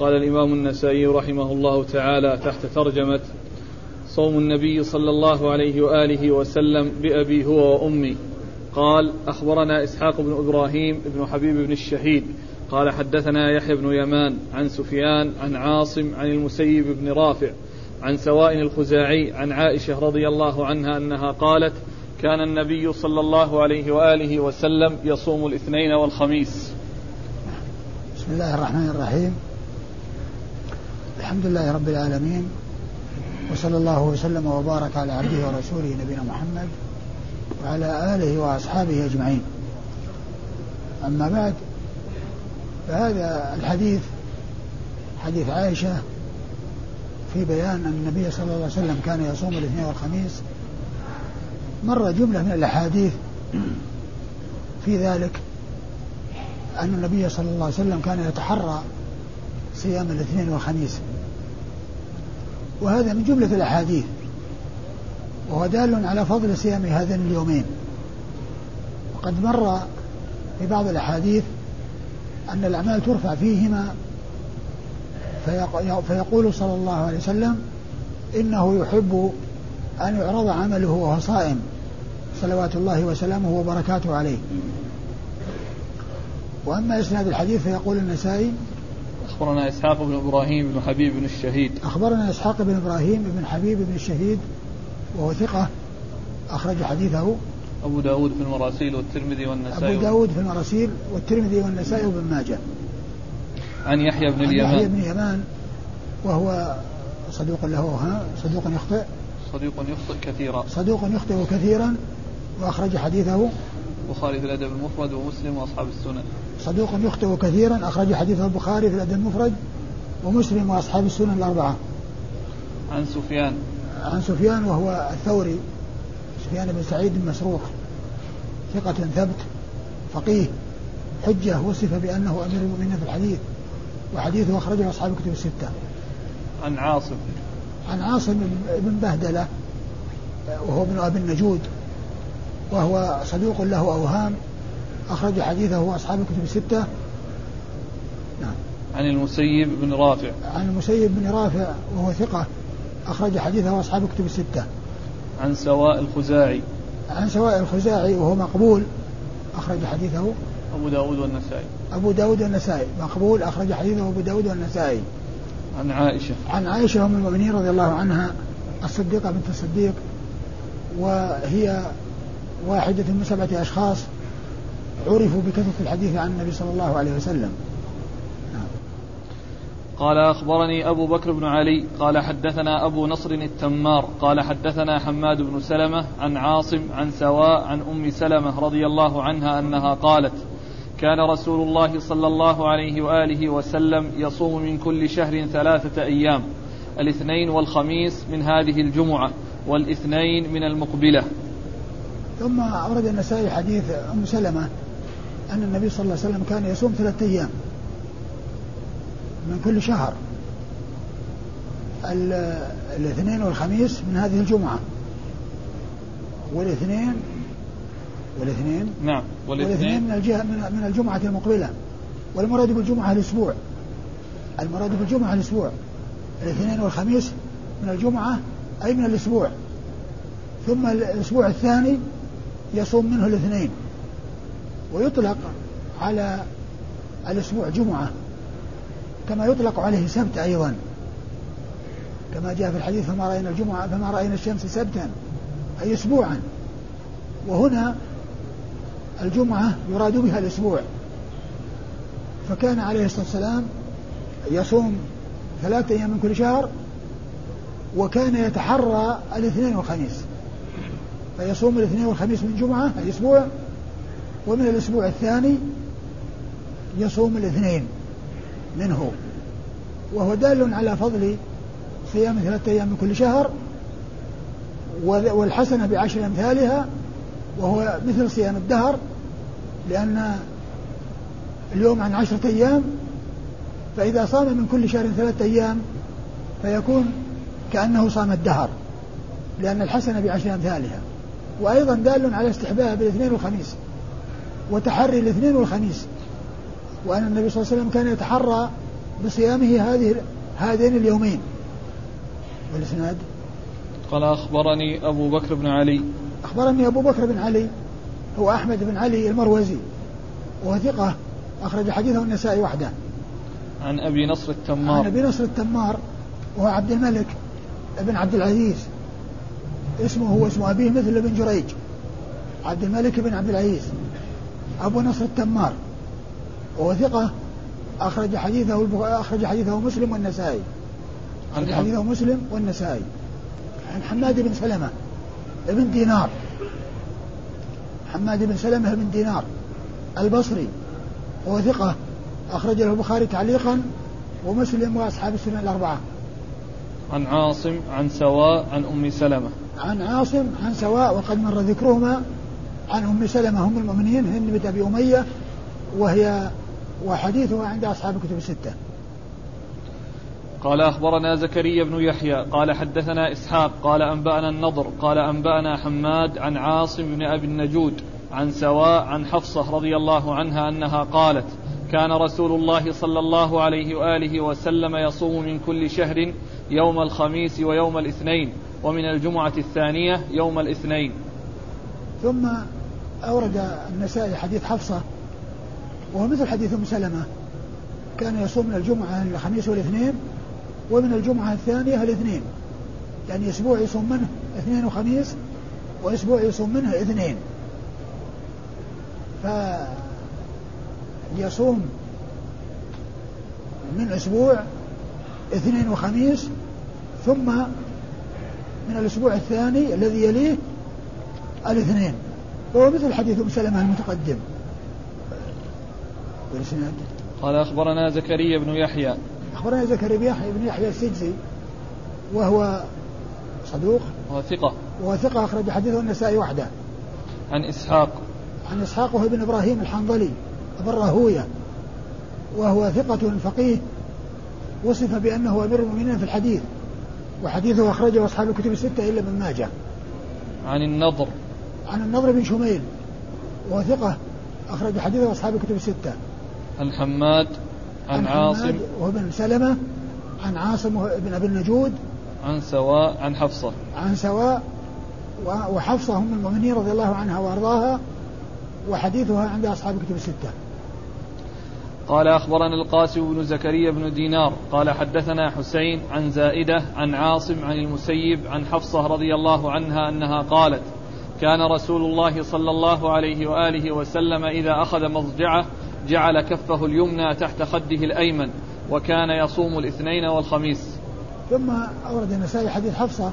قال الإمام النسائي رحمه الله تعالى تحت ترجمة صوم النبي صلى الله عليه وآله وسلم بأبي هو وأمي. قال أخبرنا إسحاق بن إبراهيم بن حبيب بن الشهيد. قال حدثنا يحيى بن يمان عن سفيان عن عاصم عن المسيب بن رافع عن سواء الخزاعي عن عائشة رضي الله عنها أنها قالت كان النبي صلى الله عليه وآله وسلم يصوم الاثنين والخميس. بسم الله الرحمن الرحيم. الحمد لله رب العالمين وصلى الله وسلم وبارك على عبده ورسوله نبينا محمد وعلى آله وأصحابه أجمعين. أما بعد فهذا الحديث حديث عائشة في بيان أن النبي صلى الله عليه وسلم كان يصوم الاثنين والخميس مر جملة من الأحاديث في ذلك أن النبي صلى الله عليه وسلم كان يتحرى صيام الاثنين والخميس. وهذا من جملة الأحاديث. وهو دال على فضل صيام هذين اليومين. وقد مر في بعض الأحاديث أن الأعمال ترفع فيهما فيقول صلى الله عليه وسلم إنه يحب أن يعرض عمله وهو صائم. صلوات الله وسلامه وبركاته عليه. وأما إسناد الحديث فيقول النسائي أخبرنا إسحاق بن إبراهيم بن حبيب بن الشهيد. أخبرنا إسحاق بن إبراهيم بن حبيب بن الشهيد وهو ثقة أخرج حديثه. أبو داود في المراسيل والترمذي والنسائي. أبو داود في المراسيل والترمذي والنسائي وابن ماجه. عن يحيى بن اليمان يحيى بن يمان وهو صدوق له ها صدوق يخطئ. صدوق يخطئ كثيرا. صدوق يخطئ كثيرا وأخرج حديثه. البخاري في الأدب المفرد ومسلم وأصحاب السنن. صدوق يخطئ كثيرا. أخرج حديثه البخاري في الأدب المفرد ومسلم وأصحاب السنن الأربعة. عن سفيان. عن سفيان وهو الثوري. سفيان بن سعيد بن مسروق. ثقة ثبت. فقيه. حجة. وصف بأنه أمير المؤمنين في الحديث. وحديثه أخرجه أصحاب الكتب الستة. عن عاصم. عن عاصم بن بهدلة. وهو ابن أبي النجود. وهو صدوق له أوهام أخرج حديثه أصحاب الكتب الستة. نعم. عن المسيب بن رافع. عن المسيب بن رافع وهو ثقة أخرج حديثه أصحاب الكتب الستة. عن سواء الخزاعي. عن سواء الخزاعي وهو مقبول أخرج حديثه. أبو داود والنسائي. أبو داود والنسائي مقبول أخرج حديثه أبو داود والنسائي. عن عائشة. عن عائشة أم المؤمنين رضي الله عنها الصديقة بنت الصديق وهي واحدة من سبعة أشخاص عرفوا بكثرة الحديث عن النبي صلى الله عليه وسلم نعم. قال أخبرني أبو بكر بن علي قال حدثنا أبو نصر التمار قال حدثنا حماد بن سلمة عن عاصم عن سواء عن أم سلمة رضي الله عنها أنها قالت كان رسول الله صلى الله عليه وآله وسلم يصوم من كل شهر ثلاثة أيام الاثنين والخميس من هذه الجمعة والاثنين من المقبلة ثم أورد النسائي حديث أم سلمة أن النبي صلى الله عليه وسلم كان يصوم ثلاثة أيام من كل شهر. الاثنين والخميس من هذه الجمعة. والاثنين والاثنين نعم والاثنين. من الجهة من الجمعة المقبلة. والمراد بالجمعة الأسبوع. المراد بالجمعة الأسبوع. الاثنين والخميس من الجمعة أي من الأسبوع. ثم الأسبوع الثاني يصوم منه الاثنين ويطلق على الأسبوع جمعة كما يطلق عليه سبت أيضا. كما جاء في الحديث فما رأينا الجمعة فما رأينا الشمس سبتا أي أسبوعا. وهنا الجمعة يراد بها الأسبوع. فكان عليه الصلاة والسلام يصوم ثلاثة أيام من كل شهر وكان يتحرى الاثنين والخميس. فيصوم الاثنين والخميس من جمعة أي أسبوع ومن الأسبوع الثاني يصوم الاثنين منه. وهو دال على فضل صيام ثلاثة أيام من كل شهر والحسنة بعشر أمثالها وهو مثل صيام الدهر لأن اليوم عن عشرة أيام فإذا صام من كل شهر ثلاثة أيام فيكون كأنه صام الدهر لأن الحسنة بعشر أمثالها. وأيضا دال على استحباب الاثنين والخميس وتحري الاثنين والخميس. وأن النبي صلى الله عليه وسلم كان يتحرى بصيامه هذه هذين اليومين. والإسناد؟ قال أخبرني أبو بكر بن علي. أخبرني أبو بكر بن علي هو أحمد بن علي المروزي وهو ثقة أخرج حديثه النسائي وحده. عن أبي نصر التمار. عن أبي نصر التمار وهو عبد الملك بن عبد العزيز. اسمه هو اسم أبيه مثل ابن جريج. عبد الملك بن عبد العزيز. أبو نصر التمار. وهو ثقة أخرج حديثه أخرج حديثه مسلم والنسائي. أخرج حديثه مسلم والنسائي. عن حماد بن سلمة ابن دينار. حماد بن سلمة بن دينار. البصري. وهو ثقة أخرج له البخاري تعليقا ومسلم وأصحاب السنة الأربعة. عن عاصم عن سواء عن أم سلمة. عن عاصم عن سواء وقد مر ذكرهما عن أم سلمة أم المؤمنين هند بنت أبي أمية وهي وحديثها عند أصحاب الكتب الستة. قال أخبرنا زكريا بن يحيى قال حدثنا إسحاق قال أنبأنا النضر قال أنبأنا حماد عن عاصم بن أبي النجود عن سواء عن حفصة رضي الله عنها أنها قالت كان رسول الله صلى الله عليه وآله وسلم يصوم من كل شهر يوم الخميس ويوم الاثنين ومن الجمعة الثانية يوم الاثنين. ثم أورد النسائي حديث حفصة وهو مثل حديث أم سلمة. كان يصوم من الجمعة الخميس والاثنين ومن الجمعة الثانية الاثنين. يعني أسبوع يصوم منه اثنين وخميس وأسبوع يصوم منه اثنين. فيصوم من أسبوع اثنين وخميس ثم من الأسبوع الثاني الذي يليه الاثنين. وهو مثل حديث أم سلمة المتقدم. والإسناد قال أخبرنا زكريا بن يحيى. أخبرنا زكريا بن يحيى السجزي وهو صدوق. وهو ثقة. وهو ثقة أخرج حديثه النسائي وحده. عن إسحاق. عن إسحاق وهو ابن إبراهيم الحنظلي. أبو الراهوية وهو ثقة فقيه. وصف بأنه أمير المؤمنين في الحديث. وحديثه أخرجه أصحاب الكتب الستة إلا ابن ماجه. عن النضر. عن النضر بن شميل. وهو ثقة أخرج حديثه أصحاب الكتب الستة. عن حماد عن, عن عاصم. وابن سلمة عن عاصم بن أبي النجود. عن سواء عن حفصة. عن سواء وحفصة أم المؤمنين رضي الله عنها وأرضاها وحديثها عند أصحاب الكتب الستة. قال أخبرنا القاسم بن زكريا بن دينار قال حدثنا حسين عن زائدة عن عاصم عن المسيب عن حفصة رضي الله عنها أنها قالت كان رسول الله صلى الله عليه وآله وسلم إذا أخذ مضجعه جعل كفه اليمنى تحت خده الأيمن وكان يصوم الاثنين والخميس. ثم أورد النسائي حديث حفصة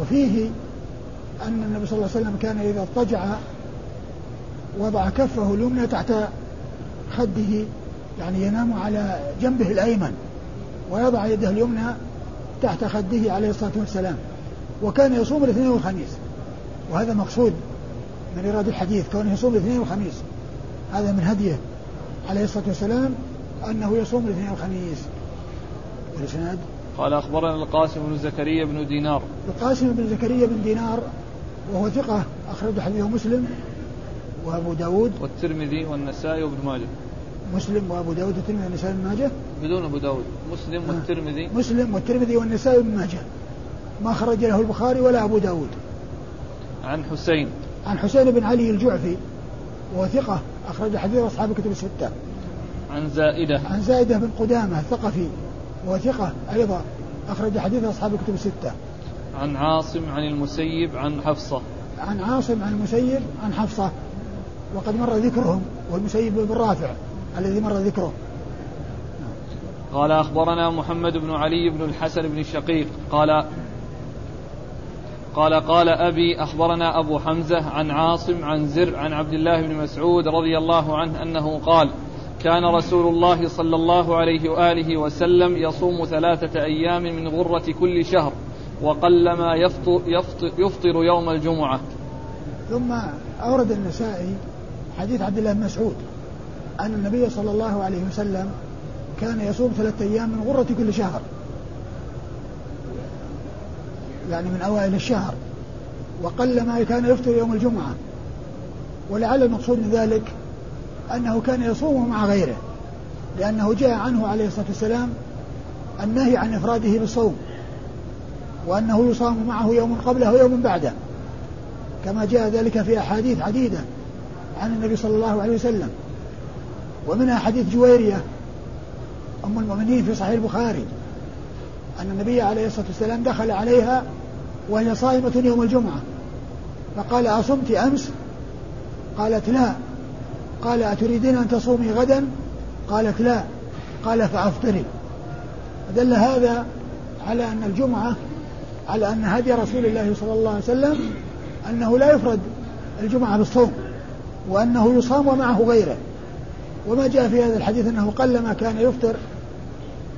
وفيه أن النبي صلى الله عليه وسلم كان إذا اضطجع وضع كفه اليمنى تحت خده يعني ينام على جنبه الأيمن ويضع يده اليمنى تحت خده عليه الصلاة والسلام. وكان يصوم الاثنين والخميس. وهذا مقصود من إيراد الحديث كونه يصوم الاثنين والخميس. هذا من هديه عليه الصلاة والسلام أنه يصوم الاثنين والخميس. والإسناد؟ قال أخبرنا القاسم بن زكريا بن دينار. القاسم بن زكريا بن دينار وهو ثقة أخرج حديثه مسلم وأبو داود والترمذي والنسائي وابن ماجه. مسلم وأبو داود والترمذي والنسائي وابن ماجه؟ بدون أبو داود. مسلم آه. والترمذي. مسلم والترمذي والنسائي وابن ماجه. ما خرج له البخاري ولا أبو داود. عن حسين. عن حسين بن علي الجعفي وهو ثقة أخرج حديث أصحاب الكتب الستة. عن زائدة. عن زائدة بن قدامة الثقفي وهو ثقة أيضا أخرج حديث أصحاب الكتب الستة. عن عاصم عن المسيب عن حفصة. عن عاصم عن المسيب عن حفصة. وقد مر ذكرهم والمسيب بن رافع الذي مر ذكره. قال أخبرنا محمد بن علي بن الحسن بن الشقيق قال قال قال أبي أخبرنا أبو حمزة عن عاصم عن زر عن عبد الله بن مسعود رضي الله عنه أنه قال كان رسول الله صلى الله عليه وآله وسلم يصوم ثلاثة أيام من غرة كل شهر وقلما يفطر, يفطر, يفطر يوم الجمعة. ثم أورد النسائي حديث عبد الله بن مسعود. أن النبي صلى الله عليه وسلم كان يصوم ثلاثة أيام من غرة كل شهر. يعني من أوائل الشهر. وقل ما كان يفطر يوم الجمعة. ولعل المقصود من ذلك أنه كان يصوم مع غيره. لأنه جاء عنه عليه الصلاة والسلام النهي عن إفراده بالصوم. وأنه يصام معه يوم قبله ويوم بعده. كما جاء ذلك في أحاديث عديدة. عن النبي صلى الله عليه وسلم. ومنها حديث جويرية أم المؤمنين في صحيح البخاري أن النبي عليه الصلاة والسلام دخل عليها وهي صائمة يوم الجمعة. فقال أصمت أمس؟ قالت لا. قال أتريدين أن تصومي غدا؟ قالت لا. قال فأفطري. دل هذا على أن الجمعة على أن هدي رسول الله صلى الله عليه وسلم أنه لا يفرد الجمعة بالصوم. وأنه يصام ومعه غيره. وما جاء في هذا الحديث أنه قلما كان يفطر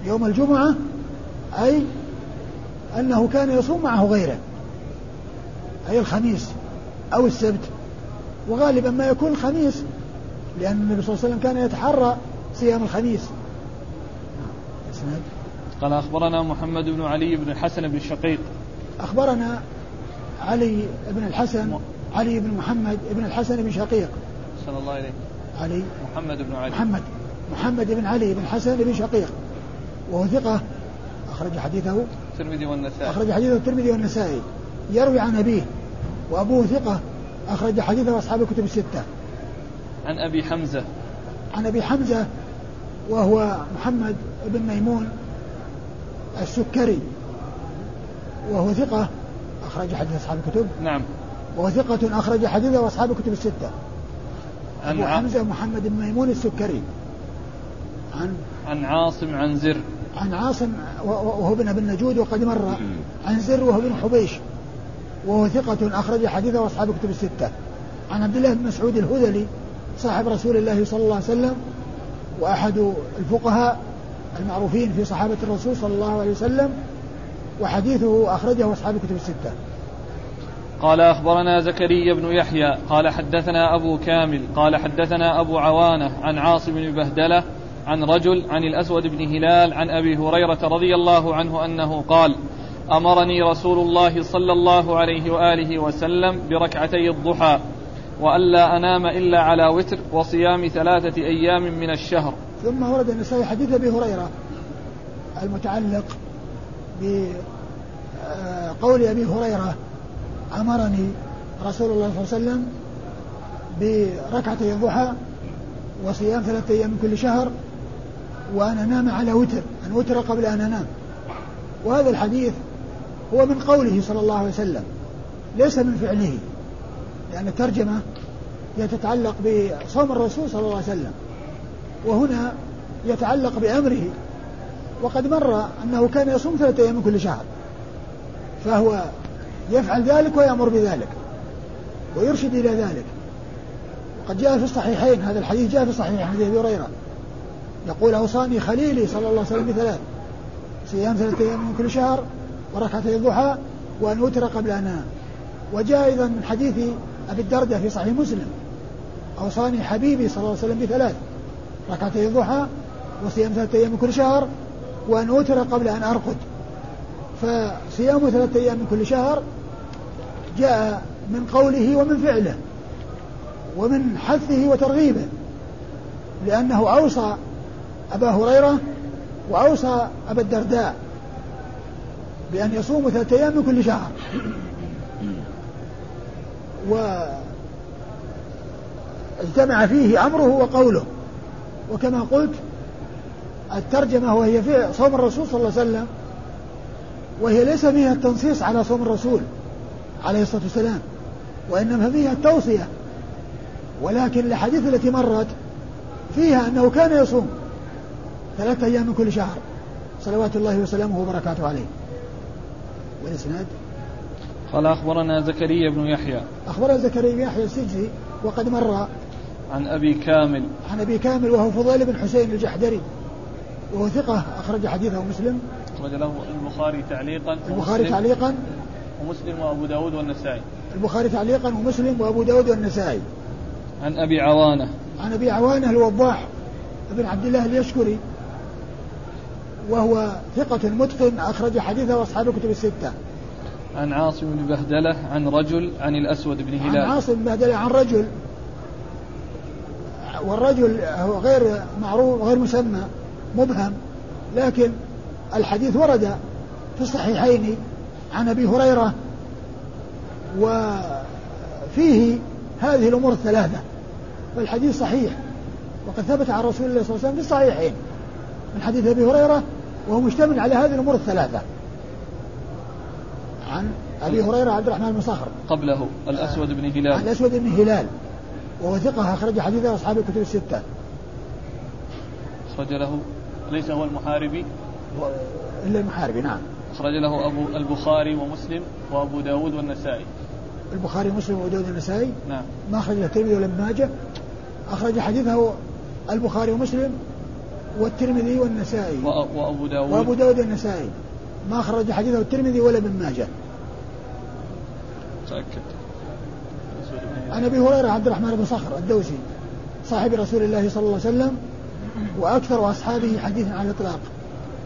يوم الجمعة أي أنه كان يصوم معه غيره أي الخميس أو السبت. وغالبا ما يكون الخميس لأن النبي صلى الله عليه وسلم كان يتحرى صيام الخميس. قال أخبرنا محمد بن علي بن الحسن بن الشقيق. أخبرنا علي بن الحسن علي بن محمد بن الحسن بن شقيق صلى الله عليه. علي. محمد بن علي. محمد. محمد بن علي بن حسن بن شقيق. وهو ثقة. أخرج حديثه. الترمذي والنسائي. أخرج حديثه الترمذي والنسائي. يروي عن أبيه. وأبوه ثقة. أخرج حديثه أصحاب الكتب الستة. عن أبي حمزة. عن أبي حمزة. وهو محمد بن ميمون السكري. وهو ثقة. أخرج حديث أصحاب الكتب. نعم. وهو ثقة. أخرج حديثه أصحاب الكتب الستة. أبو حمزة محمد بن ميمون السكري. عن عن عاصم عن زر. عن عاصم وهو ابن ابن نجود وقد مر. عن زر وهو ابن حبيش. وهو ثقة أخرج حديثه أصحاب الكتب الستة. عن عبد الله بن مسعود الهذلي صاحب رسول الله صلى الله عليه وسلم وأحد الفقهاء المعروفين في صحابة الرسول صلى الله عليه وسلم وحديثه أخرجه أصحاب الكتب الستة. قال أخبرنا زكريا بن يحيى قال حدثنا أبو كامل قال حدثنا أبو عوانة عن عاصم بن بهدلة عن رجل عن الأسود بن هلال عن أبي هريرة رضي الله عنه أنه قال أمرني رسول الله صلى الله عليه وآله وسلم بركعتي الضحى وألا أنام إلا على وتر وصيام ثلاثة أيام من الشهر. ثم ورد النسائي حديث أبي هريرة المتعلق بقول أبي هريرة أمرني رسول الله صلى الله عليه وسلم بركعتي الضحى وصيام ثلاثة أيام من كل شهر وأن أنام على وتر أن وتر قبل أن أنام. وهذا الحديث هو من قوله صلى الله عليه وسلم ليس من فعله لأن الترجمة هي تتعلق بصوم الرسول صلى الله عليه وسلم وهنا يتعلق بأمره. وقد مر أنه كان يصوم ثلاثة أيام من كل شهر فهو يفعل ذلك ويأمر بذلك ويرشد إلى ذلك. وقد جاء في الصحيحين هذا الحديث جاء في الصحيحين حديث أبي هريرة. يقول أوصاني خليلي صلى الله عليه وسلم بثلاث صيام ثلاثة أيام من كل شهر وركعتي الضحى وأن أوتر قبل أن أنام. وجاء أيضا من حديث أبي الدرداء في صحيح مسلم أوصاني حبيبي صلى الله عليه وسلم بثلاث ركعتي الضحى وصيام ثلاثة أيام من كل شهر وأن أوتر قبل أن أرقد. فصيام ثلاثة أيام من كل شهر جاء من قوله ومن فعله ومن حثه وترغيبه لأنه أوصى أبا هريرة وأوصى أبا الدرداء بأن يصوموا ثلاثة أيام من كل شهر. واجتمع فيه أمره وقوله وكما قلت الترجمة وهي في صوم الرسول صلى الله عليه وسلم وهي ليس فيها التنصيص على صوم الرسول. عليه الصلاة والسلام وإنما فيها التوصية. ولكن الأحاديث التي مرت فيها أنه كان يصوم ثلاثة أيام من كل شهر صلوات الله وسلامه وبركاته عليه. والإسناد؟ قال أخبرنا زكريا بن يحيى. أخبرنا زكريا بن يحيى السجزي وقد مر عن أبي كامل. عن أبي كامل وهو فضيل بن حسين الجحدري وهو ثقة أخرج حديثه مسلم. أخرج له البخاري تعليقا البخاري تعليقا ومسلم وأبو داود والنسائي. البخاري تعليقا ومسلم وأبو داود والنسائي. عن أبي عوانة. عن أبي عوانة الوضاح. بن عبد الله اليشكري. وهو ثقة متقن أخرج حديثه أصحاب الكتب الستة. عن عاصم بن بهدلة عن رجل عن الأسود بن هلال. عن عاصم بن بهدلة عن رجل. والرجل هو غير معروف غير مسمى مبهم. لكن الحديث ورد في الصحيحين عن أبي هريرة وفيه هذه الأمور الثلاثة فالحديث صحيح وقد ثبت عن رسول الله صلى الله عليه وسلم في الصحيحين من حديث أبي هريرة وهو مشتمل على هذه الأمور الثلاثة. عن أبي هريرة عبد الرحمن بن صخر. قبله الأسود بن هلال. عن الأسود بن هلال وهو ثقة أخرج حديثه أصحاب الكتب الستة. أخرج له ليس هو المحاربي؟ إلا المحاربي نعم. أخرج له أبو البخاري ومسلم وأبو داود والنسائي. البخاري ومسلم وأبو داود والنسائي؟ نعم. ما أخرج له الترمذي ولا ابن ماجه؟ أخرج حديثه البخاري ومسلم والترمذي والنسائي. وأبو داود. وأبو داود والنسائي. ما أخرج حديثه الترمذي ولا ابن ماجه. تأكد. عن أبي هريرة عبد الرحمن بن صخر الدوسي صاحب رسول الله صلى الله عليه وسلم وأكثر أصحابه حديثا على الإطلاق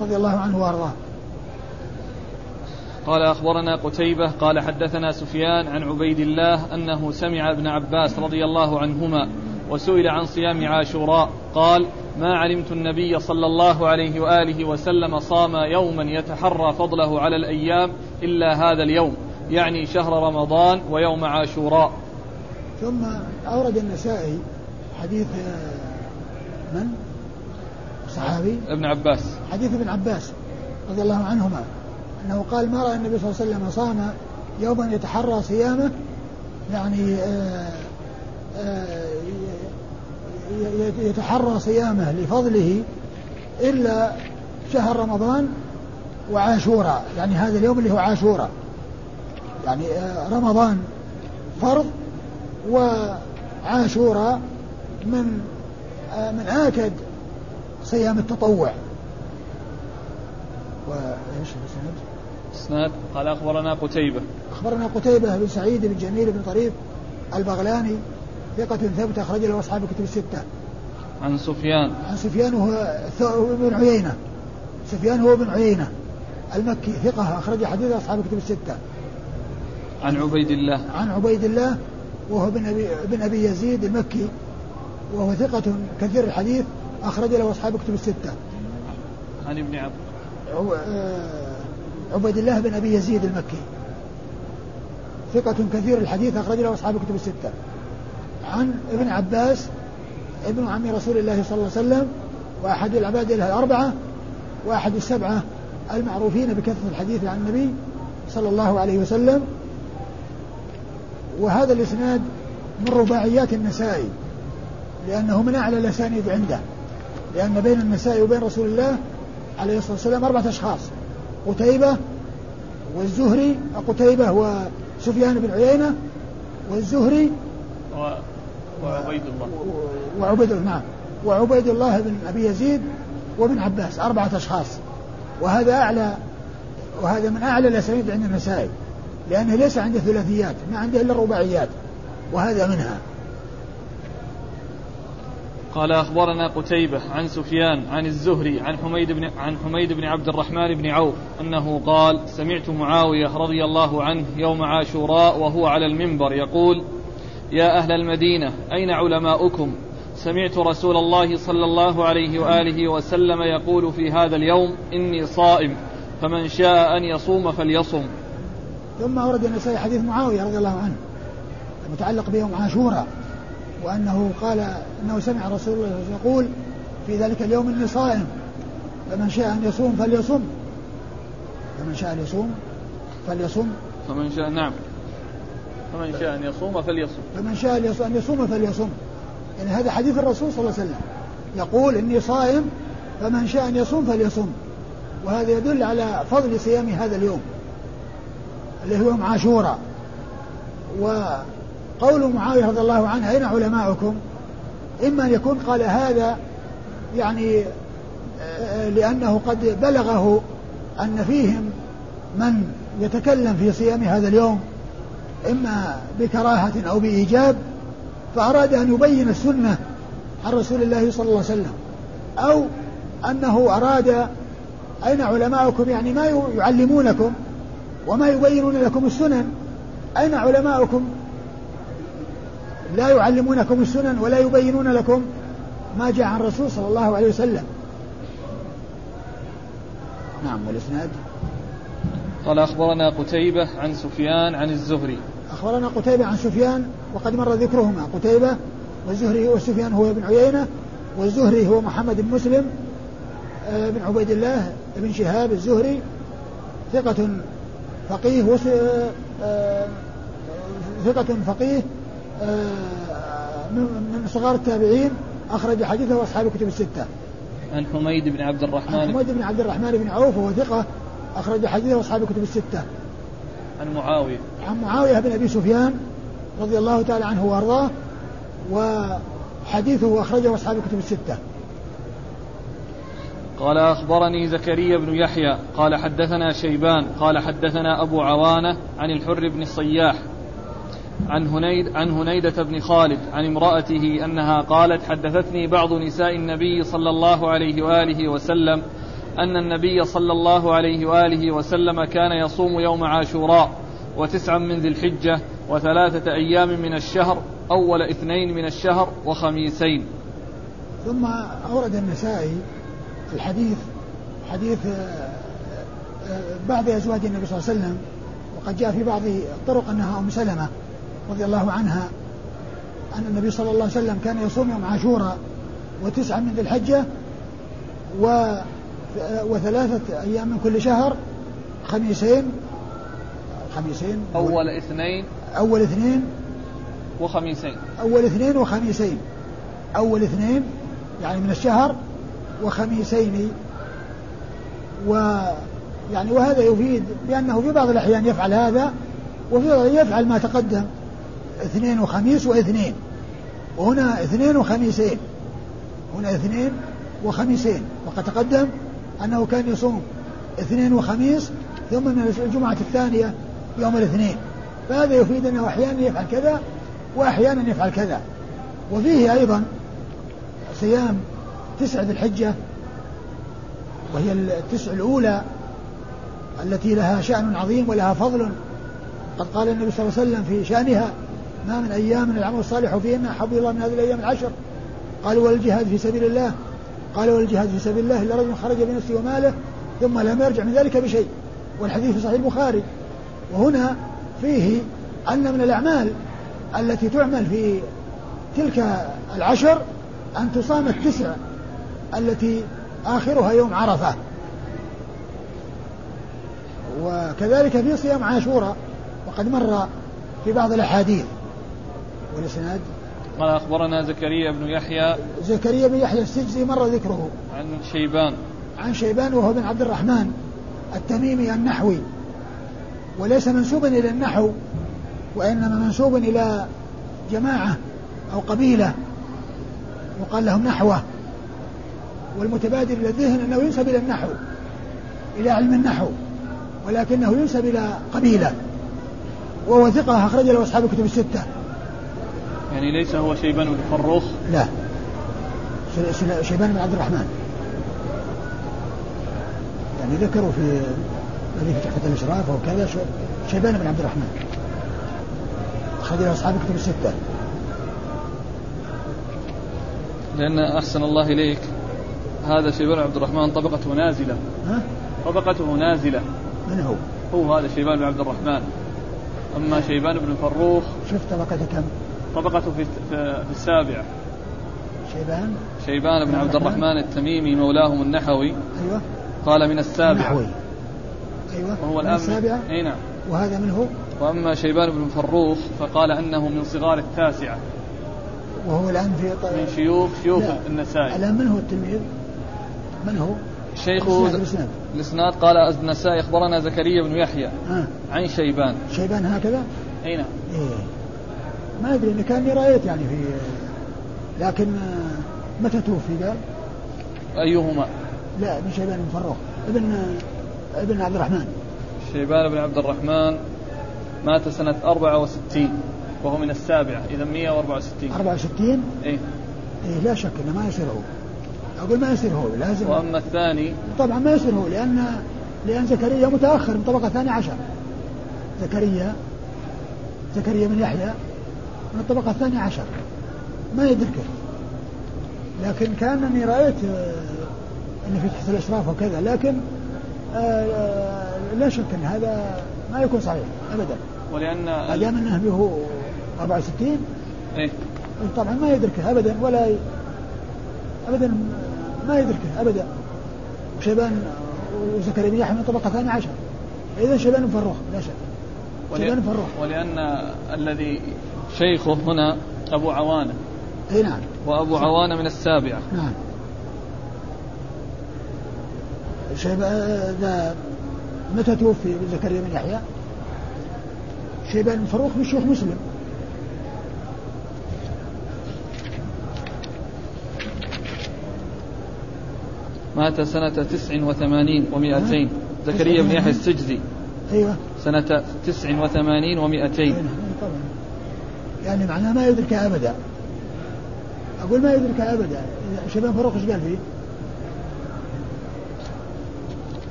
رضي الله عنه وأرضاه. قال أخبرنا قتيبة قال حدثنا سفيان عن عبيد الله أنه سمع ابن عباس رضي الله عنهما وسئل عن صيام عاشوراء قال ما علمت النبي صلى الله عليه وآله وسلم صام يوما يتحرى فضله على الأيام إلا هذا اليوم يعني شهر رمضان ويوم عاشوراء. ثم أورد النسائي حديث من؟ صحابي؟ ابن عباس. حديث ابن عباس رضي الله عنهما. أنه قال ما رأى النبي صلى الله عليه وسلم صام يوما يتحرى صيامه يعني آه، آه، يتحرى صيامه لفضله إلا شهر رمضان وعاشوراء يعني هذا اليوم اللي هو عاشوراء يعني آه، رمضان فرض وعاشوراء من من آكد صيام التطوع. وايش الإسناد؟ اسناد قال أخبرنا قتيبة أخبرنا قتيبة بن سعيد بن جميل بن طريف البغلاني ثقة ثبت أخرج له أصحاب الكتب الستة. عن سفيان عن سفيان وهو بن عيينة سفيان هو بن عيينة المكي ثقة أخرج حديث أصحاب الكتب الستة. عن عبيد الله عن عبيد الله وهو بن أبي, بن أبي يزيد المكي وهو ثقة كثير الحديث أخرج له أصحاب كتب الستة. عن ابن عبد عبيد الله بن أبي يزيد المكي. ثقة كثير الحديث أخرج له أصحاب كتب الستة. عن ابن عباس ابن عم رسول الله صلى الله عليه وسلم وأحد العباد الأربعة وأحد السبعة المعروفين بكثرة الحديث عن النبي صلى الله عليه وسلم. وهذا الإسناد من رباعيات النسائي لأنه من أعلى الأسانيد عنده لأن بين النساء وبين رسول الله عليه الصلاة والسلام أربعة أشخاص. قتيبة والزهري قتيبة وسفيان بن عيينة والزهري وعبيد الله. وعبيد الله نعم. وعبيد الله بن أبي يزيد وابن عباس أربعة أشخاص. وهذا أعلى وهذا من أعلى الأسانيد عند النسائي لأنه ليس عنده ثلاثيات ما عنده إلا الرباعيات وهذا منها. قال أخبرنا قتيبة عن سفيان عن الزهري عن حميد بن عن حميد بن عبد الرحمن بن عوف أنه قال سمعت معاوية رضي الله عنه يوم عاشوراء وهو على المنبر يقول يا أهل المدينة أين علماؤكم؟ سمعت رسول الله صلى الله عليه وآله وسلم يقول في هذا اليوم إني صائم فمن شاء أن يصوم فليصم. ثم ورد النسائي حديث معاوية رضي الله عنه المتعلق بيوم عاشوراء. وأنه قال أنه سمع رسول الله يقول في ذلك اليوم إني صائم. فمن شاء أن يصوم فليصم. فمن شاء أن يصوم فليصم. فمن شاء نعم. فمن شاء أن يصوم فليصم. فمن شاء أن يصوم فليصم. يعني هذا حديث الرسول صلى الله عليه وسلم. يقول إني صائم فمن شاء أن يصوم فليصم. وهذا يدل على فضل صيام هذا اليوم اللي هو يوم عاشوراء. وقول معاوية رضي الله عنه أين علماؤكم؟ إما أن يكون قال هذا يعني آه، لأنه قد بلغه أن فيهم من يتكلم في صيام هذا اليوم إما بكراهة أو بإيجاب فأراد أن يبين السنة عن رسول الله صلى الله عليه وسلم أو أنه أراد أين علماؤكم؟ يعني ما يعلمونكم وما يبينون لكم السنن أين علماؤكم؟ لا يعلمونكم السنن ولا يبينون لكم ما جاء عن الرسول صلى الله عليه وسلم. نعم والإسناد؟ قال أخبرنا قتيبة عن سفيان عن الزهري. أخبرنا قتيبة عن سفيان وقد مر ذكرهما. قتيبة والزهري وسفيان هو ابن عيينة والزهري هو محمد بن مسلم آه، بن عبيد الله بن شهاب الزهري ثقة فقيه. آه، آه، ثقة فقيه من صغار التابعين أخرج حديثه أصحاب الكتب الستة. عن حميد بن عبد الرحمن عن حميد بن عبد الرحمن بن عوف وهو ثقة أخرج حديثه أصحاب الكتب الستة. عن معاوية عن معاوية بن أبي سفيان رضي الله تعالى عنه وأرضاه وحديثه أخرجه أصحاب الكتب الستة. قال أخبرني زكريا بن يحيى قال حدثنا شيبان قال حدثنا أبو عوانة عن الحر بن الصياح عن هنيد عن هنيدة بن خالد عن امرأته أنها قالت حدثتني بعض نساء النبي صلى الله عليه وآله وسلم أن النبي صلى الله عليه وآله وسلم كان يصوم يوم عاشوراء وتسعا من ذي الحجة وثلاثة أيام من الشهر أول اثنين من الشهر وخميسين. ثم أورد النسائي الحديث حديث بعض أزواج النبي صلى الله عليه وسلم وقد جاء في بعض الطرق أنها أم سلمة. رضي الله عنها أن النبي صلى الله عليه وسلم كان يصوم يوم عاشوراء وتسعة من ذي الحجة و وثلاثة أيام من كل شهر خميسين خميسين أول اثنين. أول اثنين وخميسين. أول اثنين وخميسين. أول اثنين يعني من الشهر وخميسين. و يعني وهذا يفيد بأنه في بعض الأحيان يفعل هذا وفي بعض يفعل ما تقدم. اثنين وخميس واثنين. وهنا اثنين وخميسين. هنا اثنين وخميسين. وقد تقدم أنه كان يصوم اثنين وخميس ثم من الجمعة الثانية يوم الاثنين. فهذا يفيد أنه أحيانا يفعل كذا وأحيانا يفعل كذا. وفيه أيضا صيام تسعة ذي الحجة وهي التسع الأولى التي لها شأن عظيم ولها فضل. قد قال النبي صلى الله عليه وسلم في شأنها ما من أيام العمل الصالح فيهن أحب الله من هذه الأيام العشر. قالوا والجهاد في سبيل الله. قال والجهاد في سبيل الله إلا رجل خرج بنفسه وماله ثم لم يرجع من ذلك بشيء. والحديث في صحيح البخاري. وهنا فيه أن من الأعمال التي تعمل في تلك العشر أن تصام التسع التي آخرها يوم عرفة. وكذلك في صيام عاشوراء. وقد مر في بعض الأحاديث. والإسناد؟ قال أخبرنا زكريا بن يحيى زكريا بن يحيى السجزي مر ذكره. عن شيبان. عن شيبان وهو بن عبد الرحمن التميمي النحوي. وليس منسوبا إلى النحو وإنما منسوب إلى جماعة أو قبيلة يقال لهم نحوة. والمتبادر إلى الذهن أنه ينسب إلى النحو إلى علم النحو ولكنه ينسب إلى قبيلة. وهو ثقة أخرج له أصحاب الكتب الستة. يعني ليس هو شيبان بن فروخ لا. شيبان بن عبد الرحمن. يعني ذكروا في الذي في تحفة الإشراف أو كذا شيبان بن عبد الرحمن. أخرج له أصحاب الكتب الستة. لأن أحسن الله إليك. هذا شيبان عبد الرحمن طبقته نازلة. ها؟ طبقته نازلة. من هو؟ هو هذا شيبان بن عبد الرحمن. أما شيبان بن فروخ شوف طبقته كم؟ طبقته في, في السابعة شيبان. شيبان بن عبد الرحمن التميمي مولاهم النحوي. أيوه. قال من السابعة النحوي. أيوه. وهو الآن السابعة أي نعم. وهذا من هو؟ وأما شيبان بن فروخ فقال أنه من صغار التاسعة. وهو الآن في ط... من شيوخ شيوخ النسائي. الآن من هو التلميذ؟ من هو؟ شيخ الإسناد قال النسائي أخبرنا زكريا بن يحيى آه. عن شيبان. شيبان هكذا؟ أي نعم. إيه. ما أدري إن كاني رأيت يعني في لكن متى توفي قال؟ أيهما؟ لا ابن شيبان بن فروخ. ابن ابن عبد الرحمن. شيبان بن عبد الرحمن مات سنة 64 وهو من السابعة. إذا 164 64 إيه. إيه لا شك أنه ما يصير هو. أقول ما يصير هو لازم. وأما الثاني؟ طبعا ما يصير هو لأن لأن زكريا متأخر من طبقة ثانية عشر. زكريا زكريا بن يحيى من الطبقة الثانية عشر. ما يدركه لكن كأنني رأيت آه، أن في تحت الإشراف وكذا لكن آه، آه، لا شك أن هذا ما يكون صحيح أبدا. ولأن ما دام أنه هو 64 إيه؟ طبعا ما يدركه أبدا ولا ي... أبدا ما يدركه أبدا. شيبان وزكريا بن يحيى من طبقة ثانية عشر. إذا شيبان فروخ لا شك. ولأن الذي شيخه هنا أبو عوانة. اي نعم. وأبو عوانة من السابعة. نعم. شيبان متى توفي زكريا بن يحيى؟ شيبان فروخ من شيوخ مسلم. مات سنة تسع وثمانين ومائتين. زكريا بن يحيى السجزي أيوة. سنة تسع وثمانين ومائتين. أيوة طبعا. يعني معناه ما يدركها أبدا. أقول ما يدركها أبدا. شيبان فاروق إيش قال فيه؟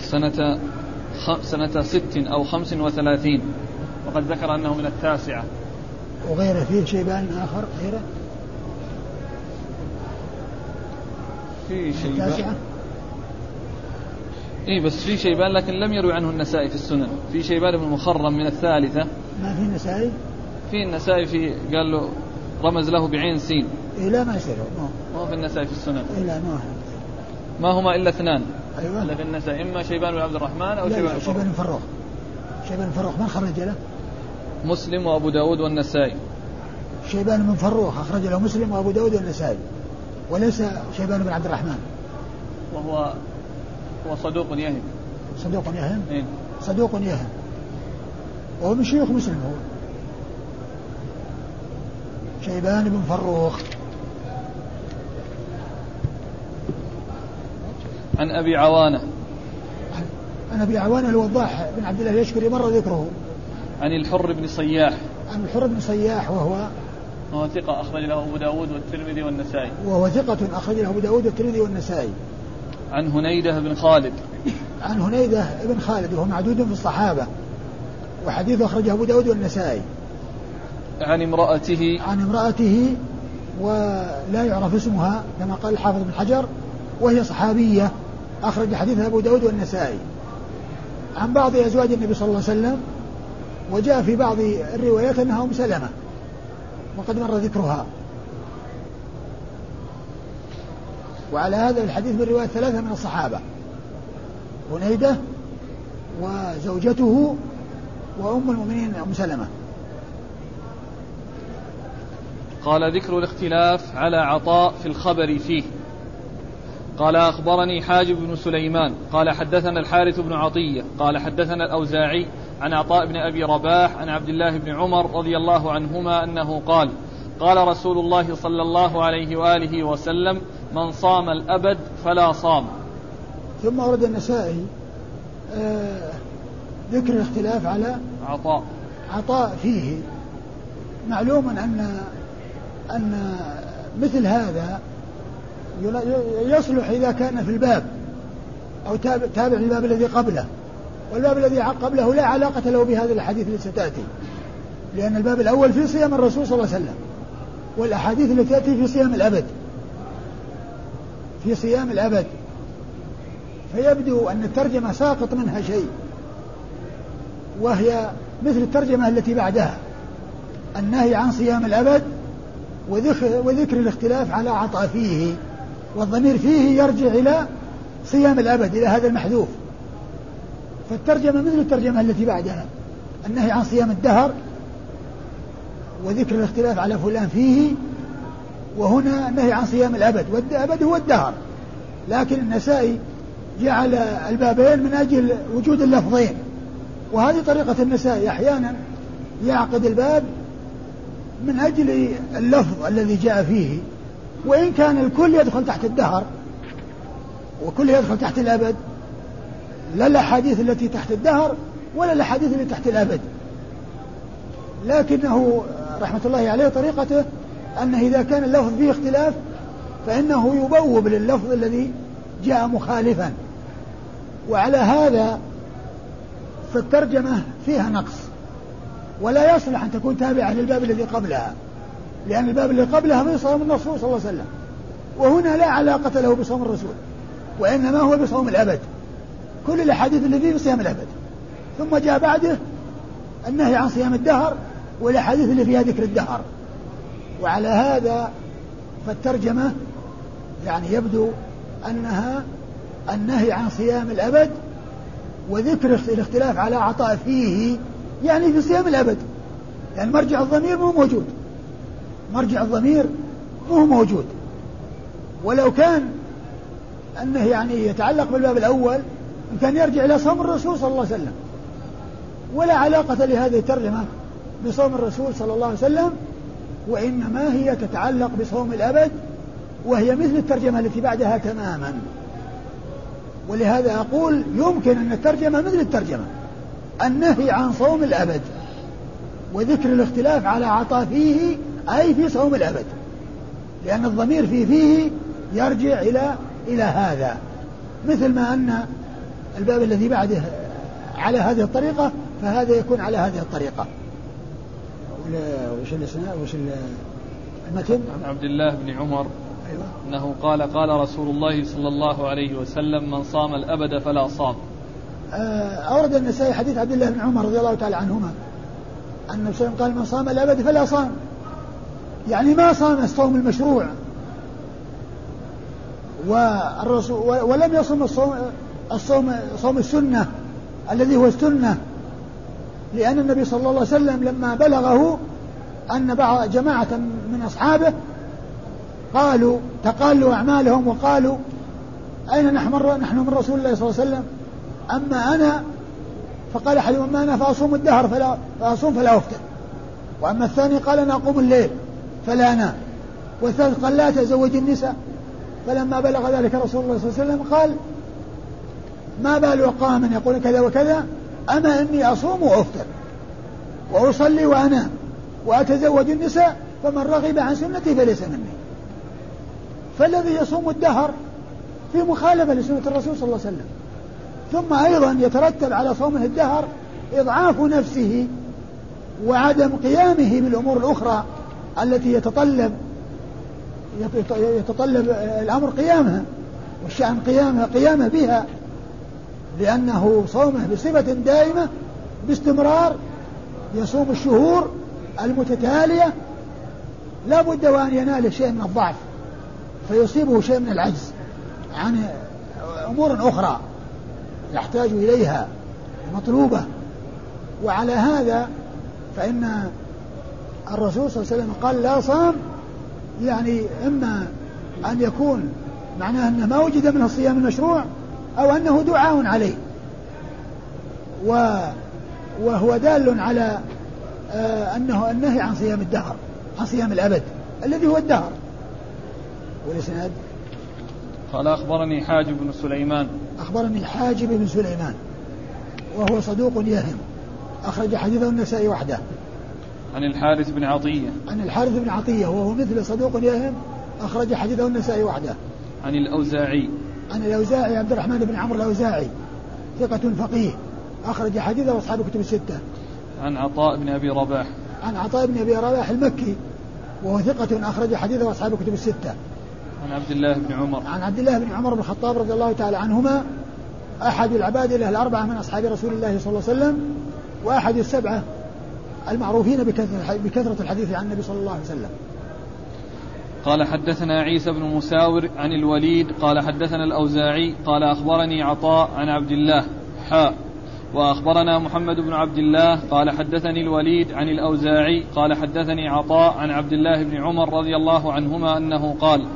سنة خ... سنة ست أو خمس وثلاثين. وقد ذكر أنه من التاسعة. وغيره فيه شيبان آخر؟ غيره؟ في شيبان التاسعة؟ اي بس في شيبان لكن لم يروي عنه النسائي في السنن. في شيبان بن مخرم من الثالثة. ما في نسائي؟ في النسائي في قال له رمز له بعين سين. إيه لا ما يصير. ما هو. في النسائي في السنن. إيه لا ما هو. ما هما إلا اثنان. أيوه. في النسائي إما شيبان بن عبد الرحمن أو لا شيبان شيبان. بن فروخ شيبان بن فروخ من خرج له؟ مسلم وأبو داود والنسائي. شيبان بن فروخ أخرج له مسلم وأبو داود والنسائي. وليس شيبان بن عبد الرحمن. وهو هو صدوق يهم. صدوق يهم؟ إيه؟ صدوق يهم. وهو من شيوخ مسلم هو. شيبان بن فروخ. عن أبي عوانة. عن أبي عوان الوضاح بن عبد الله اليشكري مر ذكره. عن الحر بن صياح. عن الحر بن صياح وهو وهو ثقة أخرج له أبو داود والترمذي والنسائي. وهو ثقة أخرج له أبو داود والترمذي والنسائي. عن هنيدة بن خالد. عن هنيدة بن خالد وهو معدود في الصحابة. وحديثه أخرجه أبو داود والنسائي. عن امرأته. عن امرأته ولا يعرف اسمها كما قال الحافظ بن حجر وهي صحابية. أخرج حديثها أبو داود والنسائي. عن بعض أزواج النبي صلى الله عليه وسلم وجاء في بعض الروايات أنها أم سلمة وقد مر ذكرها. وعلى هذا الحديث من رواية ثلاثة من الصحابة هنيدة وزوجته وأم المؤمنين أم سلمة. قال ذكر الاختلاف على عطاء في الخبر فيه. قال أخبرني حاجب بن سليمان. قال حدثنا الحارث بن عطية. قال حدثنا الأوزاعي عن عطاء بن أبي رباح عن عبد الله بن عمر رضي الله عنهما أنه قال قال رسول الله صلى الله عليه وآله وسلم من صام الأبد فلا صام. ثم ورد النسائي آه ذكر الاختلاف على عطاء. عطاء فيه. معلوم أن أن مثل هذا يصلح إذا كان في الباب أو تابع للباب الذي قبله. والباب الذي قبله لا علاقة له بهذه الأحاديث التي ستأتي. لأن الباب الأول في صيام الرسول صلى الله عليه وسلم. والأحاديث التي تأتي في صيام الأبد. في صيام الأبد. فيبدو أن الترجمة ساقط منها شيء. وهي مثل الترجمة التي بعدها. النهي عن صيام الأبد وذكر, وذكر الاختلاف على عطاء فيه والضمير فيه يرجع إلى صيام الأبد إلى هذا المحذوف. فالترجمة مثل الترجمة التي بعدها النهي عن صيام الدهر وذكر الاختلاف على فلان فيه وهنا النهي عن صيام الأبد والأبد هو الدهر. لكن النسائي جعل البابين من أجل وجود اللفظين. وهذه طريقة النسائي أحيانا يعقد الباب من أجل اللفظ الذي جاء فيه وإن كان الكل يدخل تحت الدهر وكل يدخل تحت الأبد لا الأحاديث التي تحت الدهر ولا الأحاديث التي تحت الأبد. لكنه رحمة الله عليه طريقته أنه إذا كان اللفظ فيه اختلاف فإنه يبوب لللفظ الذي جاء مخالفا. وعلى هذا فالترجمة فيها نقص. ولا يصلح أن تكون تابعة للباب الذي قبلها. لأن الباب الذي قبلها من الرسول صلى الله عليه وسلم. وهنا لا علاقة له بصوم الرسول وإنما هو بصوم الأبد. كل الأحاديث اللي فيه بصيام الأبد. ثم جاء بعده النهي عن صيام الدهر والأحاديث اللي فيها ذكر الدهر. وعلى هذا فالترجمة يعني يبدو أنها النهي عن صيام الأبد وذكر الاختلاف على عطاء فيه يعني في صيام الأبد. يعني مرجع الضمير مو موجود. مرجع الضمير مو موجود. ولو كان أنه يعني يتعلق بالباب الأول كان يرجع إلى صوم الرسول صلى الله عليه وسلم. ولا علاقة لهذه الترجمة بصوم الرسول صلى الله عليه وسلم وإنما هي تتعلق بصوم الأبد وهي مثل الترجمة التي بعدها تماما. ولهذا أقول يمكن أن الترجمة مثل الترجمة. النهي عن صوم الأبد وذكر الاختلاف على عطاء فيه أي في صوم الأبد لأن الضمير في فيه يرجع إلى إلى هذا مثل ما أن الباب الذي بعده على هذه الطريقة فهذا يكون على هذه الطريقة وش وش المتن؟ عن عبد الله بن عمر أيوة. أنه قال قال رسول الله صلى الله عليه وسلم من صام الأبد فلا صام أورد النسائي حديث عبد الله بن عمر رضي الله تعالى عنهما أن النبي قال من صام الأبد فلا صام. يعني ما صام الصوم المشروع. والرسول ولم يصم الصوم الصوم صوم السنة الذي هو السنة لأن النبي صلى الله عليه وسلم لما بلغه أن بعض جماعة من أصحابه قالوا تقالوا أعمالهم وقالوا أين نحن نحن من رسول الله صلى الله عليه وسلم؟ أما أنا فقال أحدهم أما أنا فأصوم الدهر فلا فأصوم فلا أفطر. وأما الثاني قال أنا أقوم الليل فلا أنام. والثالث قال لا أتزوج النساء. فلما بلغ ذلك رسول الله صلى الله عليه وسلم قال ما بال أقام يقول كذا وكذا؟ أما إني أصوم وأفطر وأصلي وأنام وأتزوج النساء فمن رغب عن سنتي فليس مني. فالذي يصوم الدهر في مخالفة لسنة الرسول صلى الله عليه وسلم. ثم أيضا يترتب على صومه الدهر إضعاف نفسه وعدم قيامه بالأمور الأخرى التي يتطلب يتطلب الأمر قيامها والشأن قيامها قيامه بها لأنه صومه بصفة دائمة باستمرار يصوم الشهور المتتالية لا بد وأن ينال شيء من الضعف فيصيبه شيء من العجز عن أمور أخرى. يحتاج إليها مطلوبة. وعلى هذا فإن الرسول صلى الله عليه وسلم قال لا صام يعني إما أن يكون معناه أنه ما وجد منه الصيام المشروع أو أنه دعاء عليه. و وهو دال على آه أنه النهي عن صيام الدهر عن صيام الأبد الذي هو الدهر. والإسناد؟ قال أخبرني حاجب بن سليمان أخبرني حاجب بن سليمان وهو صدوق يهم. أخرج حديثه النسائي وحده. عن الحارث بن عطية. عن الحارث بن عطية وهو مثل صدوق يهم أخرج حديثه النسائي وحده. عن الأوزاعي. عن الأوزاعي عبد الرحمن بن عمرو الأوزاعي ثقة فقيه أخرج حديثه أصحاب الكتب الستة. عن عطاء بن أبي رباح. عن عطاء بن أبي رباح المكي وهو ثقة أخرج حديثه أصحاب الكتب الستة. عن عبد الله بن عمر. عن عبد الله بن عمر بن الخطاب رضي الله تعالى عنهما أحد العباد الأربعة من أصحاب رسول الله صلى الله عليه وسلم وأحد السبعة المعروفين بكثرة الحديث عن النبي صلى الله عليه وسلم. قال حدثنا عيسى بن مساور عن الوليد قال حدثنا الأوزاعي قال أخبرني عطاء عن عبد الله حاء وأخبرنا محمد بن عبد الله قال حدثني الوليد عن الأوزاعي قال حدثني عطاء عن عبد الله بن عمر رضي الله عنهما أنه قال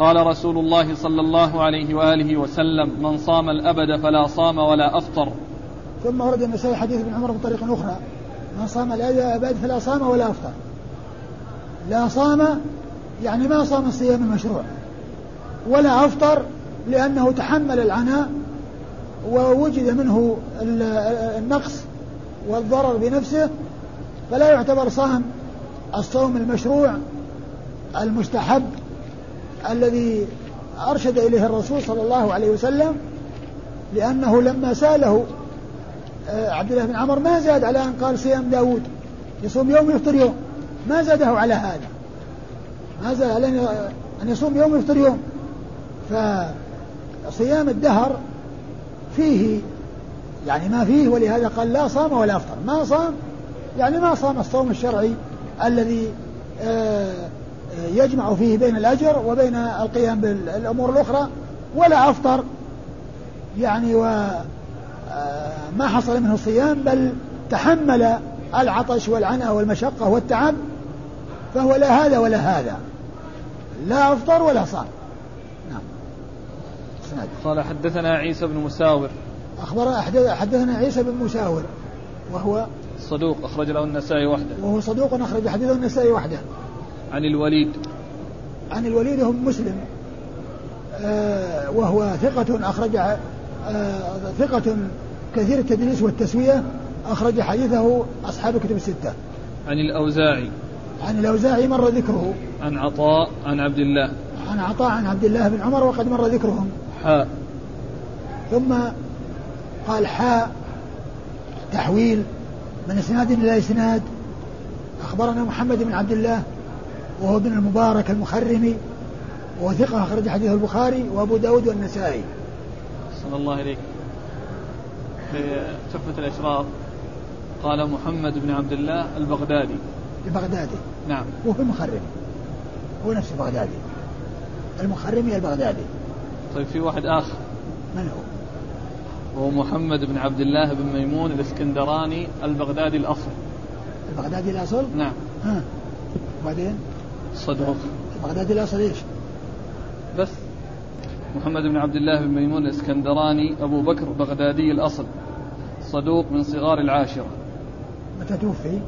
قال رسول الله صلى الله عليه وآله وسلم من صام الأبد فلا صام ولا أفطر. ثم ورد النسائي حديث ابن عمر بطريقة أخرى من صام الأبد فلا صام ولا أفطر. لا صام يعني ما صام الصيام المشروع ولا أفطر لأنه تحمل العناء ووجد منه النقص والضرر بنفسه فلا يعتبر صام الصوم المشروع المستحب الذي أرشد إليه الرسول صلى الله عليه وسلم لأنه لما سأله آه، عبد الله بن عمر ما زاد على أن قال صيام داود؟ يصوم يوم يفطر يوم. ما زاده على هذا. ما زاد على أن يصوم يوم يفطر يوم. فصيام الدهر فيه يعني ما فيه ولهذا قال لا صام ولا أفطر. ما صام يعني ما صام الصوم الشرعي الذي آه، يجمع فيه بين الأجر وبين القيام بالأمور الأخرى ولا أفطر يعني وما آه، حصل منه الصيام بل تحمل العطش والعناء والمشقة والتعب فهو لا هذا ولا هذا. لا أفطر ولا صام. نعم. قال حدثنا عيسى بن مساور. أخبر حدثنا عيسى بن مساور وهو صدوق أخرج له النسائي وحده. وهو صدوق أخرج حديثه النسائي وحده. عن الوليد. عن الوليد هم مسلم. آه وهو ثقة أخرج آه ثقة كثير التدليس والتسوية أخرج حديثه أصحاب كتب الستة. عن الأوزاعي. عن الأوزاعي مر ذكره. عن عطاء عن عبد الله. عن عطاء عن عبد الله بن عمر وقد مر ذكرهم. حاء. ثم قال حاء تحويل من إسناد إلى إسناد. أخبرنا محمد بن عبد الله وهو ابن المبارك المخرمي وهو ثقة أخرج حديث البخاري وأبو داود والنسائي. صلى الله عليك في تحفة الأشراف قال محمد بن عبد الله البغدادي. البغدادي. نعم. وهو المخرمي هو نفس البغدادي. المخرمي البغدادي. طيب في واحد آخر. من هو؟ وهو محمد بن عبد الله بن ميمون الإسكندراني البغدادي الأصل. البغدادي الأصل؟ نعم. ها. وبعدين؟ صدوق البغدادي الأصل إيش؟ بس محمد بن عبد الله بن ميمون الإسكندراني أبو بكر بغدادي الأصل صدوق من صغار العاشرة متى توفي؟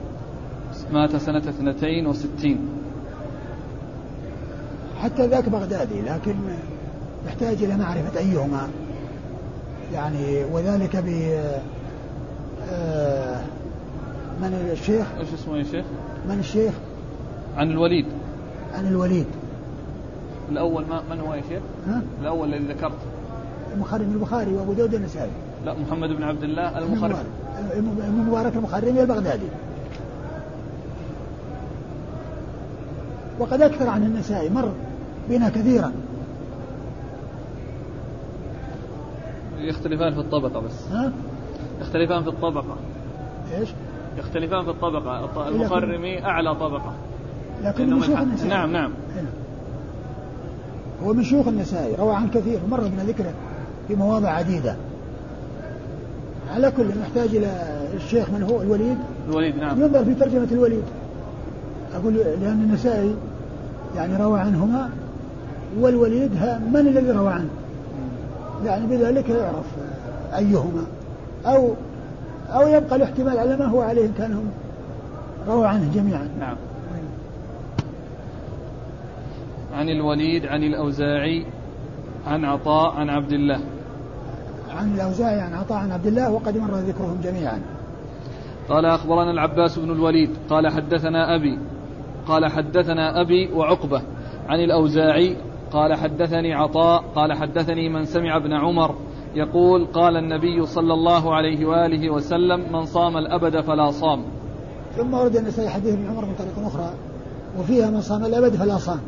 مات سنة 62 حتى ذاك بغدادي لكن يحتاج إلى معرفة أيهما يعني وذلك ب آه، من الشيخ إيش اسمه يا شيخ؟ من الشيخ؟ عن الوليد عن الوليد. الأول ما من هو يا شيخ؟ ها؟ الأول الذي ذكرت. المخرم البخاري وأبو داود النسائي. لا محمد بن عبد الله المخرم. ابن مبارك المخرمي البغدادي وقد أكثر عن النسائي مر بنا كثيرا. يختلفان في الطبقة بس. ها؟ يختلفان في الطبقة. إيش؟ يختلفان في الطبقة. المخرمي أعلى طبقة. لكن من شيوخ النسائي نعم نعم. هو من شيوخ النسائي روى عن كثير مر بنا ذكره في مواضع عديدة. على كل نحتاج إلى الشيخ من هو؟ الوليد؟ الوليد نعم. ينظر في ترجمة الوليد. أقول لأن النسائي يعني روى عنهما والوليد من الذي روى عنه؟ يعني بذلك يعرف أيهما. أو أو يبقى الاحتمال على ما هو عليه إن كانهم روى عنه جميعا. نعم. عن الوليد عن الأوزاعي عن عطاء عن عبد الله. عن الأوزاعي عن عطاء عن عبد الله وقد مر ذكرهم جميعا. قال أخبرنا العباس بن الوليد قال حدثنا أبي قال حدثنا أبي وعقبة عن الأوزاعي قال حدثني عطاء قال حدثني من سمع ابن عمر يقول قال النبي صلى الله عليه وآله وسلم من صام الأبد فلا صام. ثم ورد النسائي حديث ابن عمر من طريق أخرى وفيها من صام الأبد فلا صام.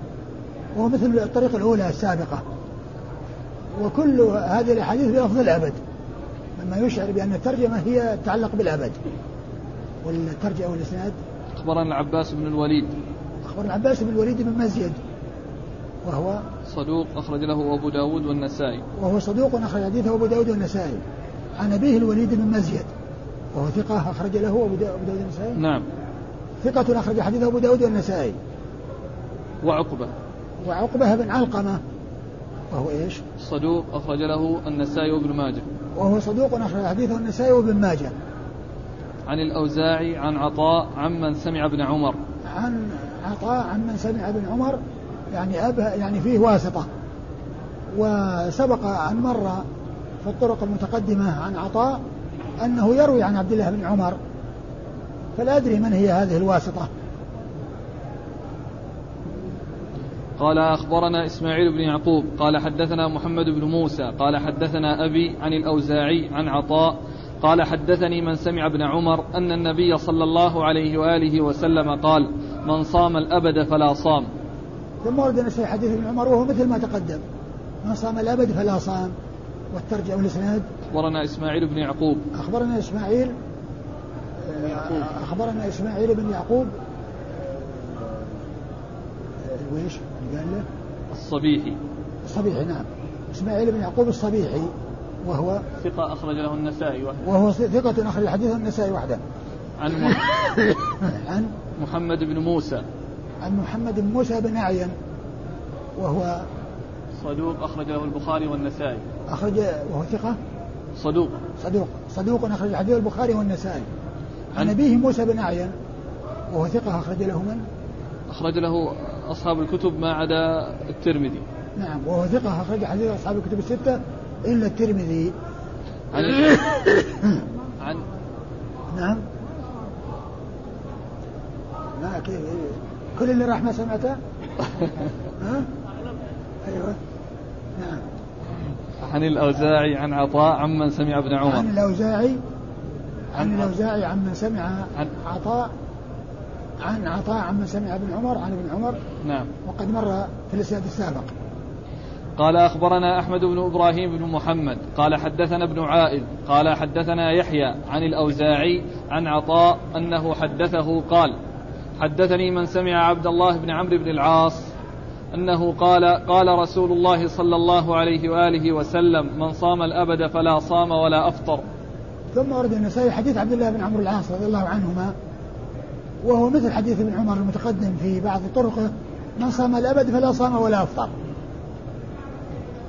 وهو مثل الطريقة الأولى السابقة. وكل هذه الأحاديث بلفظ الأبد. مما يشعر بأن الترجمة هي تتعلق بالأبد. والترجمة والإسناد. أخبرنا العباس بن الوليد. أخبر العباس بن الوليد بن مزيد. وهو صدوق أخرج له أبو داود والنسائي. وهو صدوق أخرج حديثه أبو داود والنسائي. عن أبيه الوليد بن مزيد. وهو ثقة أخرج له أبو داود والنسائي. نعم. ثقة أخرج حديثه أبو داود والنسائي. وعقبة. وعقبة بن علقمة. وهو إيش؟ صدوق أخرج له النسائي وابن ماجه. وهو صدوق أخرج حديثه النسائي وابن ماجه. عن الأوزاعي عن عطاء عمن سمع ابن عمر. عن عطاء عمن سمع ابن عمر. يعني أب يعني فيه واسطة. وسبق أن مر في الطرق المتقدمة عن عطاء أنه يروي عن عبد الله بن عمر. فلا أدري من هي هذه الواسطة. قال أخبرنا إسماعيل بن يعقوب قال حدثنا محمد بن موسى قال حدثنا أبي عن الأوزاعي عن عطاء قال حدثني من سمع ابن عمر أن النبي صلى الله عليه وآله وسلم قال من صام الأبد فلا صام. ثم ورد نسي حديث ابن عمر وهو مثل ما تقدم. من صام الأبد فلا صام. والترجمة والإسناد أخبرنا إسماعيل بن يعقوب. أخبرنا إسماعيل يعقوب. أخبرنا إسماعيل بن يعقوب ويش قال له؟ الصبيحي. الصبيحي نعم. إسماعيل بن يعقوب الصبيحي وهو ثقة أخرج له النسائي وحده وهو ثقة أخرج الحديث النسائي وحده. عن مح- عن؟ محمد بن موسى. عن محمد بن موسى بن أعين وهو صدوق أخرج له البخاري والنسائي. أخرج وهو ثقة؟ صدوق. صدوق. صدوق أخرج الحديث البخاري والنسائي. عن عن- أبيه موسى بن أعين وهو ثقة أخرج له من؟ أخرج له أصحاب الكتب ما عدا الترمذي. نعم وهو ثقة أخرج حديث أصحاب الكتب الستة إلا الترمذي. عن عن نعم. ما كيف؟ كل اللي راح ما سمعته؟ ها؟ أيوه. نعم. عن الأوزاعي عن عطاء عمن سمع ابن عن عمر الأوزاعي عن عن- الأوزاعي عمن سمع عن- عطاء. عن عطاء عمن سمع ابن عمر عن ابن عمر. نعم. وقد مر في الإسناد السابق. قال أخبرنا أحمد بن إبراهيم بن محمد قال حدثنا ابن عائل قال حدثنا يحيى عن الأوزاعي عن عطاء أنه حدثه قال حدثني من سمع عبد الله بن عمرو بن العاص أنه قال قال رسول الله صلى الله عليه وآله وسلم من صام الأبد فلا صام ولا أفطر. ثم ورد النسائي حديث عبد الله بن عمرو العاص رضي الله عنهما وهو مثل حديث ابن عمر المتقدم في بعض طرقه من صام الأبد فلا صام ولا أفطر.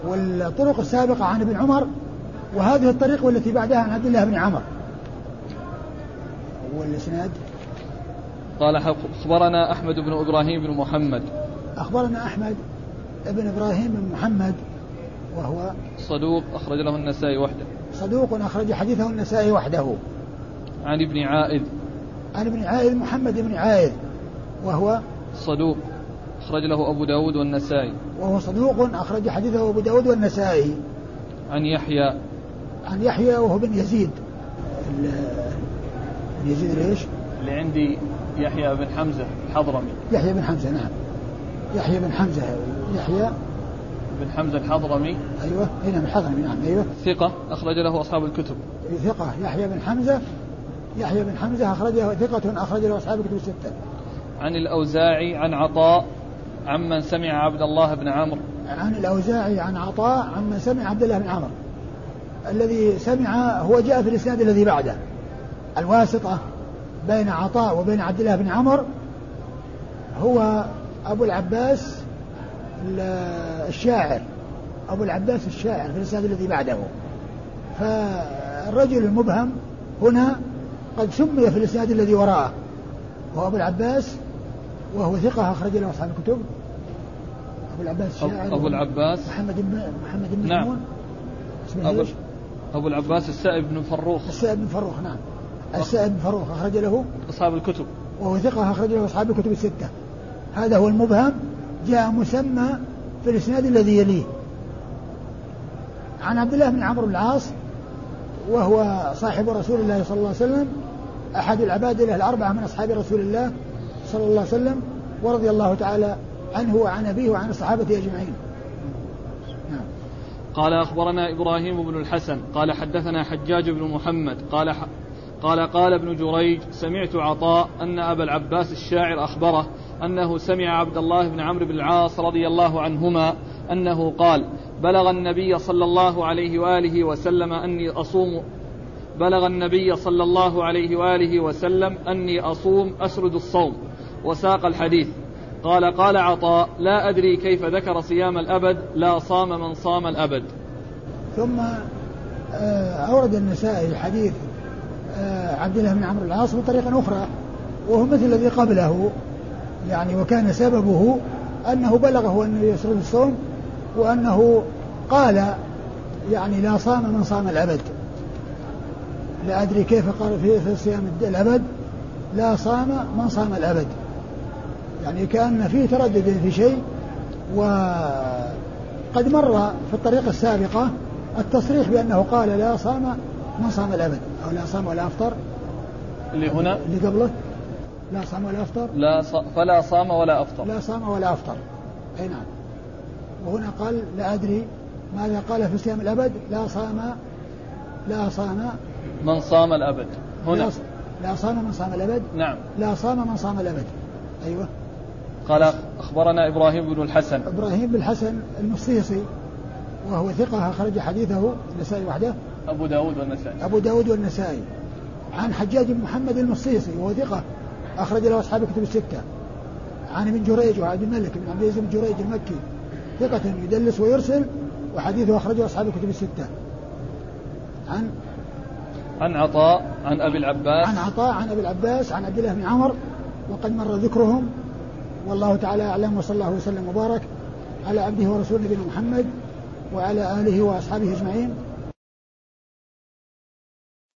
والطرق السابقة عن ابن عمر وهذه الطريق والتي بعدها عن عبد الله بن عمر. والإسناد قال أخبرنا أحمد بن إبراهيم بن محمد أخبرنا أحمد بن إبراهيم بن محمد وهو صدوق أخرج له النسائي وحده صدوق أخرج حديثه النسائي وحده. عن ابن عائد عن ابن عائذ محمد بن عائذ وهو صدوق أخرج له أبو داود والنسائي. وهو صدوق أخرج حديثه أبو داود والنسائي. عن يحيى. عن يحيى وهو بن يزيد. ال- بن يزيد ليش؟ اللي عندي يحيى بن حمزة الحضرمي. يحيى بن حمزة نعم. يحيى بن حمزة يحيى بن حمزة الحضرمي. أيوه هنا من الحضرمي نعم أيوه. ثقة أخرج له أصحاب الكتب. ثقة يحيى بن حمزة يحيى بن حمزة أخرجه ثقة أخرج له أصحاب الكتب الستة. عن الأوزاعي عن عطاء عمن سمع عبد الله بن عمرو. عن الأوزاعي عن عطاء عمن سمع عبد الله بن عمر الذي سمع هو جاء في الإسناد الذي بعده. الواسطة بين عطاء وبين عبد الله بن عمر هو أبو العباس ال- الشاعر. أبو العباس الشاعر في الإسناد الذي بعده. فالرجل المبهم هنا قد سمي في الإسناد الذي وراءه وهو أبو العباس وهو ثقة أخرج له أصحاب الكتب. أبو العباس الشاعر أبو العباس؟ محمد بن محمد بن نعم. ميمون اسمه أبو؟ أبو العباس السائب بن فروخ. السائب بن فروخ نعم. السائب بن فروخ أخرج له أصحاب الكتب. وهو ثقة أخرج له أصحاب الكتب الستة. هذا هو المبهم جاء مسمى في الإسناد الذي يليه. عن عبد الله بن عمرو العاص وهو صاحب رسول الله صلى الله عليه وسلم أحد العبادلة الأربعة من أصحاب رسول الله صلى الله عليه وسلم ورضي الله تعالى عنه وعن أبيه وعن الصحابة أجمعين. نعم. قال أخبرنا إبراهيم بن الحسن قال حدثنا حجاج بن محمد قال ح... قال قال ابن جريج سمعت عطاء أن أبا العباس الشاعر أخبره أنه سمع عبد الله بن عمرو بن العاص رضي الله عنهما أنه قال بلغ النبي صلى الله عليه وآله وسلم أني أصوم بلغ النبي صلى الله عليه وآله وسلم أني أصوم أسرد الصوم وساق الحديث. قال قال عطاء لا أدري كيف ذكر صيام الأبد لا صام من صام الأبد. ثم آه، أورد النسائي حديث آه، عبد الله بن عمرو العاص بطريقة أخرى وهو مثل الذي قبله يعني وكان سببه أنه بلغه أنه يسرد الصوم وأنه قال يعني لا صام من صام الأبد. لا أدري كيف قال في في صيام الأبد لا صام من صام الأبد يعني كأن فيه تردد في شيء وقد مر في الطريقة السابقة التصريح بأنه قال لا صام من صام الأبد أو لا صام ولا أفطر. اللي هنا؟ اللي قبله. لا صام ولا أفطر. لا ص... فلا صام ولا أفطر. لا صام ولا أفطر. أي نعم. وهنا قال لا أدري ماذا قال في صيام الأبد لا صام لا صام من صام الأبد. هنا. لا صام من صام الأبد؟ نعم. لا صام من صام الأبد. أيوة. قال أخبرنا إبراهيم بن الحسن. إبراهيم بن الحسن المصيصي وهو ثقة أخرج حديثه النسائي وحده. أبو داود والنسائي. أبو داود والنسائي. عن حجاج بن محمد المصيصي وهو ثقة أخرج له أصحاب الكتب الستة. عن ابن جريج وعبد الملك بن عبد العزيز بن جريج المكي ثقة يدلس ويرسل وحديثه أخرجه أصحاب الكتب الستة. عن عن عطاء عن أبي العباس. عن عطاء عن أبي العباس عن عبد الله بن عمر وقد مر ذكرهم. والله تعالى أعلم وصلى الله وسلم وبارك على عبده ورسوله نبينا محمد وعلى آله وأصحابه أجمعين.